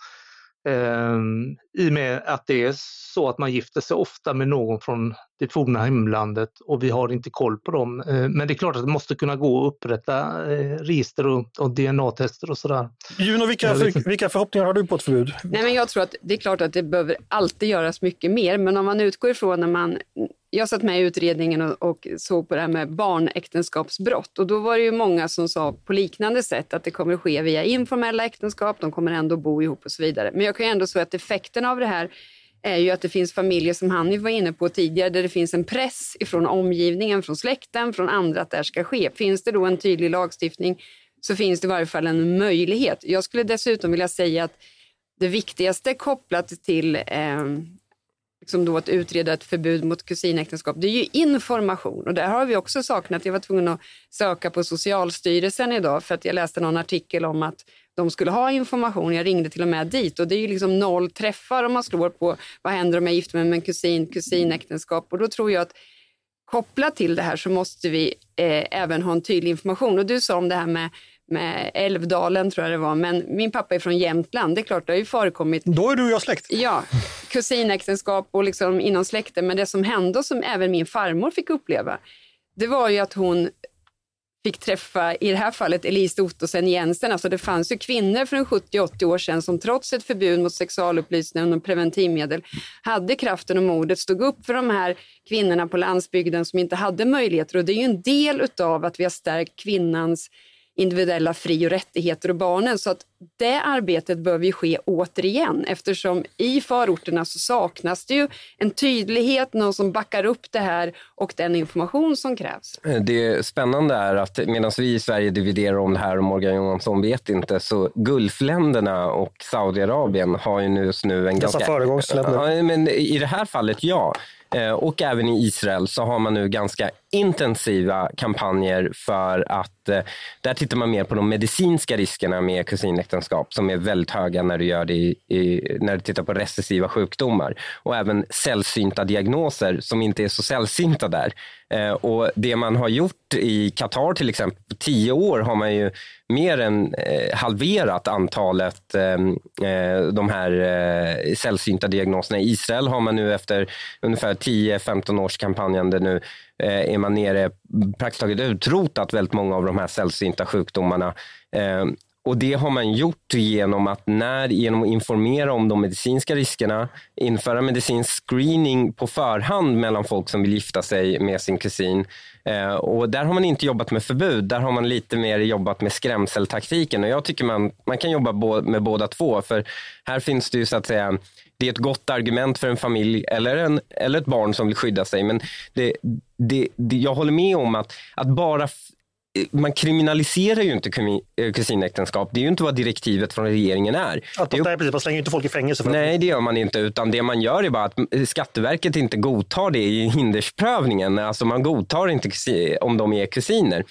Ehm, I och med att det är så att man gifter sig ofta med någon från det forna hemlandet och vi har inte koll på dem. Ehm, men det är klart att det måste kunna gå att upprätta eh, register och, och DNA-tester och sådär. Juno, vilka, för, vilka förhoppningar har du på ett förbud? Nej, men jag tror att det är klart att det behöver alltid göras mycket mer, men om man utgår ifrån när man jag satt med i utredningen och, och, såg på det här med barnäktenskapsbrott och då var det ju många som sa på liknande sätt att det kommer att ske via informella äktenskap, de kommer ändå bo ihop och så vidare. Men jag kan ju ändå säga att effekten av det här är ju att det finns familjer som Hanni var inne på tidigare där det finns en press ifrån omgivningen, från släkten, från andra att det här ska ske. Finns det då en tydlig lagstiftning så finns det i varje fall en möjlighet. Jag skulle dessutom vilja säga att det viktigaste kopplat till eh, liksom då att utreda ett förbud mot kusinäktenskap, det är ju information. Och där har vi också saknat. Jag var tvungen att söka på Socialstyrelsen idag för att jag läste någon artikel om att de skulle ha information. Jag ringde till och med dit och det är ju liksom noll träffar om man slår på vad händer om jag gifter mig med en kusin, kusinäktenskap. Och då tror jag att kopplat till det här så måste vi eh, även ha en tydlig information. Och du sa om det här med med Älvdalen tror jag det var, men min pappa är från Jämtland. Det är klart, det har ju förekommit. Då är du och jag släkt. Ja, kusinäktenskap och liksom inom släkten. Men det som hände och som även min farmor fick uppleva, det var ju att hon fick träffa, i det här fallet, Elise Ottosen Jensen. Alltså det fanns ju kvinnor för 70-80 år sedan som trots ett förbud mot sexualupplysning och preventivmedel hade kraften och modet, stod upp för de här kvinnorna på landsbygden som inte hade möjligheter. Och det är ju en del utav att vi har stärkt kvinnans individuella fri och rättigheter och barnen. Så att det arbetet behöver ju ske återigen eftersom i förorterna så saknas det ju en tydlighet, någon som backar upp det här och den information som krävs. Det spännande är att medan vi i Sverige dividerar om det här och Morgan Johansson vet inte så Gulfländerna och Saudiarabien har ju just nu en Dessa ganska... föregångsländer. Ja, men I det här fallet ja. Eh, och även i Israel så har man nu ganska intensiva kampanjer för att eh, där tittar man mer på de medicinska riskerna med kusinäktenskap som är väldigt höga när du, gör det i, i, när du tittar på recessiva sjukdomar och även sällsynta diagnoser som inte är så sällsynta där. Eh, och det man har gjort i Qatar till exempel, på tio år har man ju mer än eh, halverat antalet ehm, eh, de här eh, sällsynta diagnoserna. I Israel har man nu efter ungefär 10-15 års kampanjande nu eh, är man nere praktiskt taget utrotat väldigt många av de här sällsynta sjukdomarna. Ehm, och det har man gjort genom att när, genom att informera om de medicinska riskerna, införa medicinsk screening på förhand mellan folk som vill gifta sig med sin kusin. Eh, och där har man inte jobbat med förbud, där har man lite mer jobbat med skrämseltaktiken. Och jag tycker man, man kan jobba bo, med båda två, för här finns det ju så att säga det är ett gott argument för en familj eller, en, eller ett barn som vill skydda sig. Men det, det, det, jag håller med om att, att bara man kriminaliserar ju inte eh, kusinäktenskap. Det är ju inte vad direktivet från regeringen är. Att det är, precis, man slänger inte folk i fängelse. För nej, det gör man inte. Utan det man gör är bara att Skatteverket inte godtar det i hindersprövningen. Alltså man godtar inte om de är kusiner.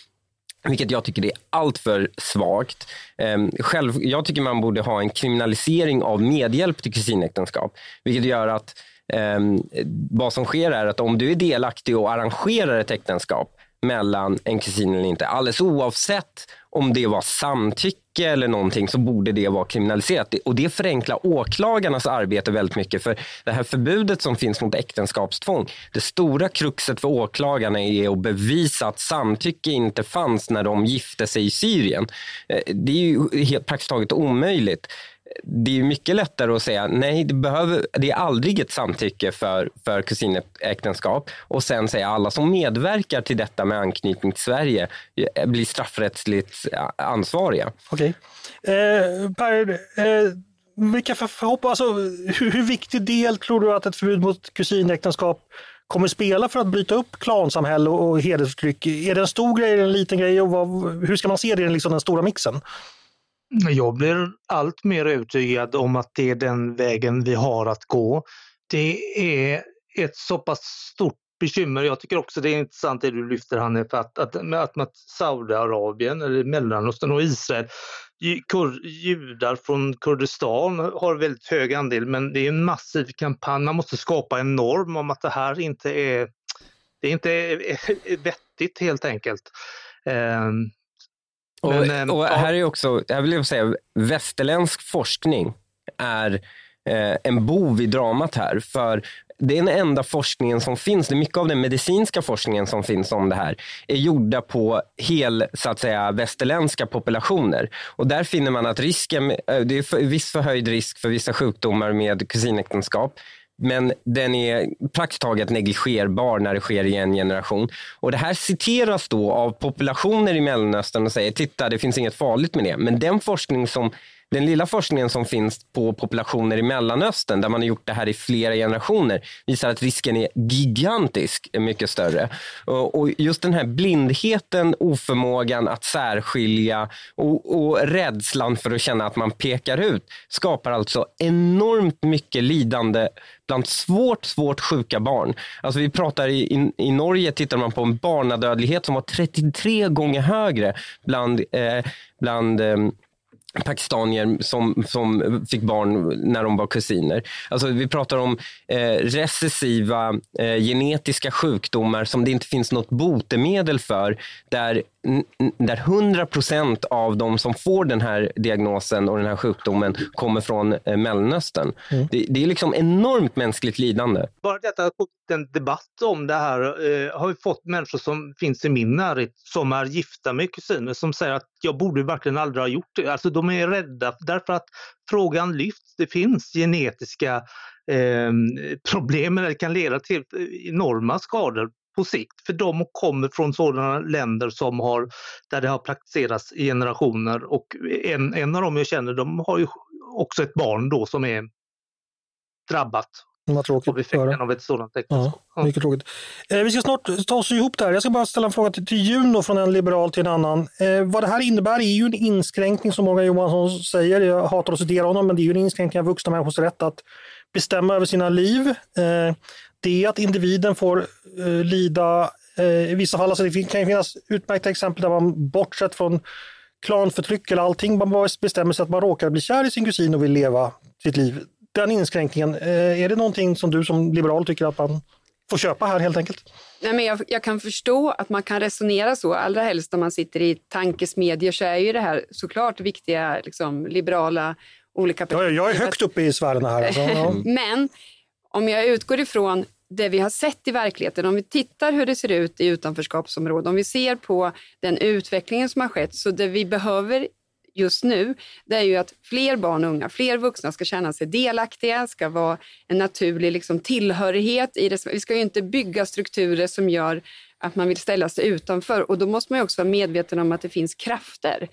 Vilket jag tycker är alltför svagt. Ehm, själv, jag tycker man borde ha en kriminalisering av medhjälp till kusinäktenskap. Vilket gör att um, vad som sker är att om du är delaktig och arrangerar ett äktenskap mellan en kusin eller inte. Alldeles oavsett om det var samtycke eller någonting så borde det vara kriminaliserat. Och det förenklar åklagarnas arbete väldigt mycket. För det här förbudet som finns mot äktenskapstvång, det stora kruxet för åklagarna är att bevisa att samtycke inte fanns när de gifte sig i Syrien. Eh, det är ju helt praktiskt taget omöjligt det är mycket lättare att säga nej, det, behöver, det är aldrig ett samtycke för, för kusinäktenskap och sen säga alla som medverkar till detta med anknytning till Sverige eh, blir straffrättsligt eh, ansvariga. Okej. Okay. Eh, per, eh, vilka förhopp, alltså, hur, hur viktig del tror du att ett förbud mot kusinäktenskap kommer spela för att bryta upp klansamhälle och, och hedersförtryck? Är det en stor grej eller en liten grej? Och vad, hur ska man se det i liksom den stora mixen? Jag blir allt mer övertygad om att det är den vägen vi har att gå. Det är ett så pass stort bekymmer. Jag tycker också det är intressant det du lyfter Hanif, att, att, att, att Saudiarabien, eller Mellanöstern och Israel, kur, judar från Kurdistan har väldigt hög andel men det är en massiv kampanj. Man måste skapa en norm om att det här inte är, det är inte eh, vettigt helt enkelt. Um, och, men, och här är också, jag vill säga, västerländsk forskning är eh, en bov i dramat här. För det är den enda forskningen som finns, det mycket av den medicinska forskningen som finns om det här, är gjorda på hel, så att säga, västerländska populationer. Och där finner man att risken, eh, det är för, viss förhöjd risk för vissa sjukdomar med kusinäktenskap. Men den är praktiskt taget negligerbar när det sker i en generation. Och Det här citeras då av populationer i Mellanöstern och säger titta det finns inget farligt med det. Men den forskning som den lilla forskningen som finns på populationer i Mellanöstern, där man har gjort det här i flera generationer, visar att risken är gigantisk, mycket större. Och just den här blindheten, oförmågan att särskilja och, och rädslan för att känna att man pekar ut skapar alltså enormt mycket lidande bland svårt, svårt sjuka barn. Alltså vi pratar i, i, i Norge tittar man på en barnadödlighet som var 33 gånger högre bland, eh, bland eh, pakistanier som, som fick barn när de var kusiner. Alltså vi pratar om eh, recessiva eh, genetiska sjukdomar som det inte finns något botemedel för där där 100 procent av de som får den här diagnosen och den här sjukdomen kommer från eh, Mellanöstern. Mm. Det, det, är liksom enormt mänskligt lidande. Bara detta att en debatt om det här eh, har vi fått människor som finns i min närhet som är gifta med kusiner som säger att jag borde verkligen aldrig ha gjort det. Alltså de är rädda därför att frågan lyfts. Det finns genetiska eh, problem eller kan leda till enorma skador på sikt. För de kommer från sådana länder som har, där det har praktiserats i generationer och en, en av dem jag känner, de har ju också ett barn då som är drabbat vad tråkigt av effekten av ett sådant äktenskap. Ja, mycket tråkigt. Eh, vi ska snart ta oss ihop där. Jag ska bara ställa en fråga till, till Juno från en liberal till en annan. Eh, vad det här innebär är ju en inskränkning som Morgan Johansson säger. Jag hatar att citera honom, men det är ju en inskränkning av vuxna människors rätt att bestämma över sina liv. Eh, det att individen får eh, lida eh, i vissa fall. Alltså det kan ju finnas utmärkta exempel där man bortsett från klanförtryck eller allting, man bestämmer sig att man råkar bli kär i sin kusin och vill leva sitt liv. Den inskränkningen, eh, är det någonting som du som liberal tycker att man får köpa här helt enkelt? Nej, men jag, jag, kan förstå att man kan resonera så, allra helst om man sitter i tankesmedjor så är ju det här såklart viktiga liksom, liberala olika perspektiv. Jag, jag är högt uppe i sfärerna här. Alltså. Ja. men om jag utgår ifrån det vi har sett i verkligheten, om vi tittar hur det ser ut i utanförskapsområden, om vi ser på den utvecklingen som har skett, så det vi behöver just nu, det är ju att fler barn och unga, fler vuxna ska känna sig delaktiga, ska vara en naturlig liksom, tillhörighet. I det. Vi ska ju inte bygga strukturer som gör att man vill ställa sig utanför och då måste man också vara medveten om att det finns krafter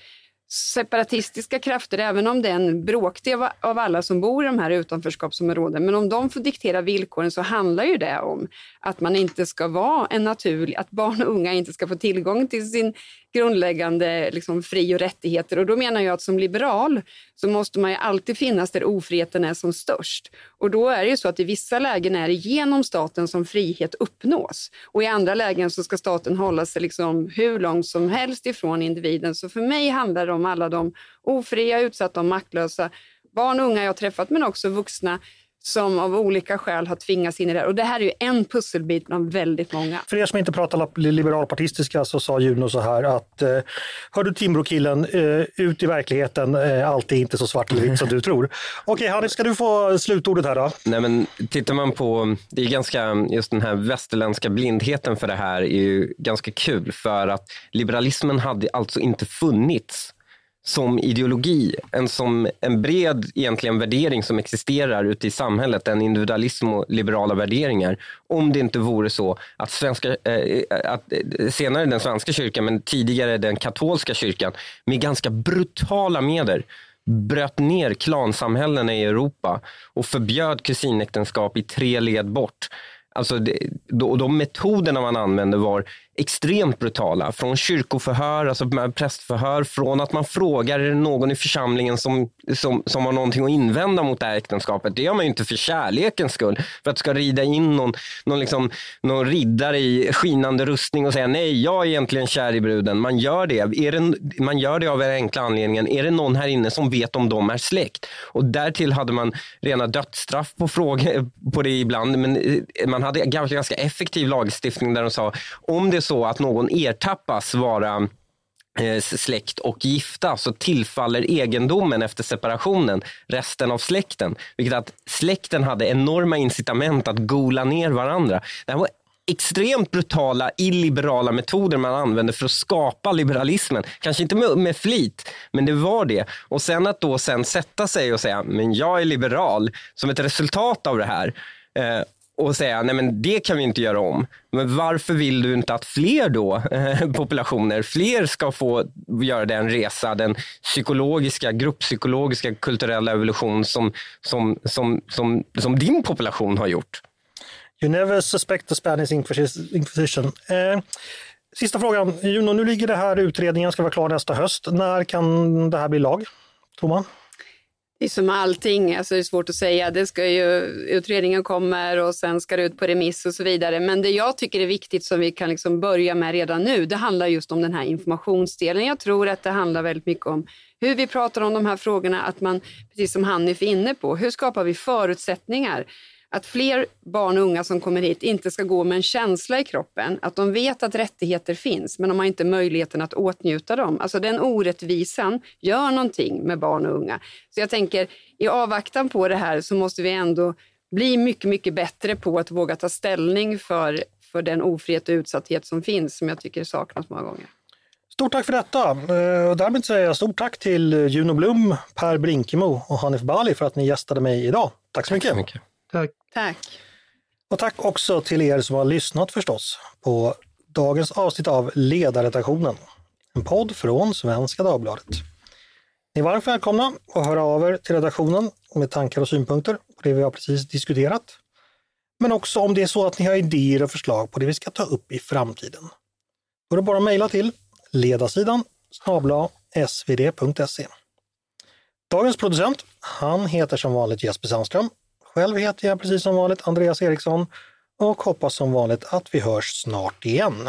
separatistiska krafter, även om det är en bråkdel av alla som bor i de här utanförskapsområdena. Men om de får diktera villkoren så handlar ju det om att man inte ska vara en naturlig, att barn och unga inte ska få tillgång till sin grundläggande liksom, fri och rättigheter. Och då menar jag att som liberal så måste man ju alltid finnas där ofriheten är som störst. Och då är det ju så att i vissa lägen är det genom staten som frihet uppnås. Och i andra lägen så ska staten hålla sig liksom hur långt som helst ifrån individen. Så för mig handlar det om alla de ofria, utsatta och maktlösa barn och unga jag träffat, men också vuxna som av olika skäl har tvingats in i det här. Och det här är ju en pusselbit bland väldigt många. För er som inte pratar liberalpartistiska så sa Juno så här att eh, hör du Timbrokillen, eh, ut i verkligheten, eh, allt är inte så svart eller vitt som du tror. Okej Hanif, ska du få slutordet här då? Nej men tittar man på, det är ganska, just den här västerländska blindheten för det här är ju ganska kul för att liberalismen hade alltså inte funnits som ideologi, en, som en bred egentligen värdering som existerar ute i samhället, en individualism och liberala värderingar. Om det inte vore så att, svenska, eh, att eh, senare den svenska kyrkan, men tidigare den katolska kyrkan, med ganska brutala medel bröt ner klansamhällena i Europa och förbjöd kusinäktenskap i tre led bort. Alltså det, de metoderna man använde var extremt brutala. Från kyrkoförhör, alltså prästförhör, från att man frågar någon i församlingen som, som, som har någonting att invända mot det här äktenskapet. Det gör man ju inte för kärlekens skull, för att ska rida in någon, någon, liksom, någon riddare i skinande rustning och säga nej, jag är egentligen kär i bruden. Man gör det, är det, man gör det av den enkla anledningen, är det någon här inne som vet om de är släkt? Och därtill hade man rena dödsstraff på, fråga, på det ibland, men man hade ganska effektiv lagstiftning där de sa om det så att någon ertappas vara eh, släkt och gifta så tillfaller egendomen efter separationen resten av släkten. Vilket att släkten hade enorma incitament att gola ner varandra. Det här var extremt brutala illiberala metoder man använde för att skapa liberalismen. Kanske inte med, med flit, men det var det. Och sen att då sen sätta sig och säga, men jag är liberal som ett resultat av det här. Eh, och säga, nej men det kan vi inte göra om. Men varför vill du inte att fler då, eh, populationer, fler ska få göra den resa, den psykologiska, grupppsykologiska, kulturella evolution som, som, som, som, som din population har gjort? You never suspect the Spanish Inquisition. Eh, sista frågan. Juno, nu ligger det här utredningen, ska vara klar nästa höst. När kan det här bli lag, tror man? Det är som allting, alltså det är svårt att säga. Det ska ju, utredningen kommer och sen ska det ut på remiss och så vidare. Men det jag tycker är viktigt som vi kan liksom börja med redan nu, det handlar just om den här informationsdelen. Jag tror att det handlar väldigt mycket om hur vi pratar om de här frågorna, att man, precis som Hanif är inne på, hur skapar vi förutsättningar? Att fler barn och unga som kommer hit inte ska gå med en känsla i kroppen, att de vet att rättigheter finns men de har inte möjligheten att åtnjuta dem. Alltså den orättvisan gör någonting med barn och unga. Så jag tänker, i avvaktan på det här så måste vi ändå bli mycket, mycket bättre på att våga ta ställning för, för den ofrihet och utsatthet som finns, som jag tycker saknas många gånger. Stort tack för detta. Eh, och därmed säger jag stort tack till Juno Blom, Per Brinkemo och Hanif Bali för att ni gästade mig idag. Tack så mycket. Tack så mycket. Tack. Tack. Och tack också till er som har lyssnat förstås på dagens avsnitt av Ledarredaktionen. En podd från Svenska Dagbladet. Ni är varmt välkomna att höra av er till redaktionen med tankar och synpunkter på det vi har precis diskuterat. Men också om det är så att ni har idéer och förslag på det vi ska ta upp i framtiden. Då är det bara att mejla till ledarsidan snabla svd.se. Dagens producent, han heter som vanligt Jesper Sandström själv heter jag precis som vanligt Andreas Eriksson och hoppas som vanligt att vi hörs snart igen.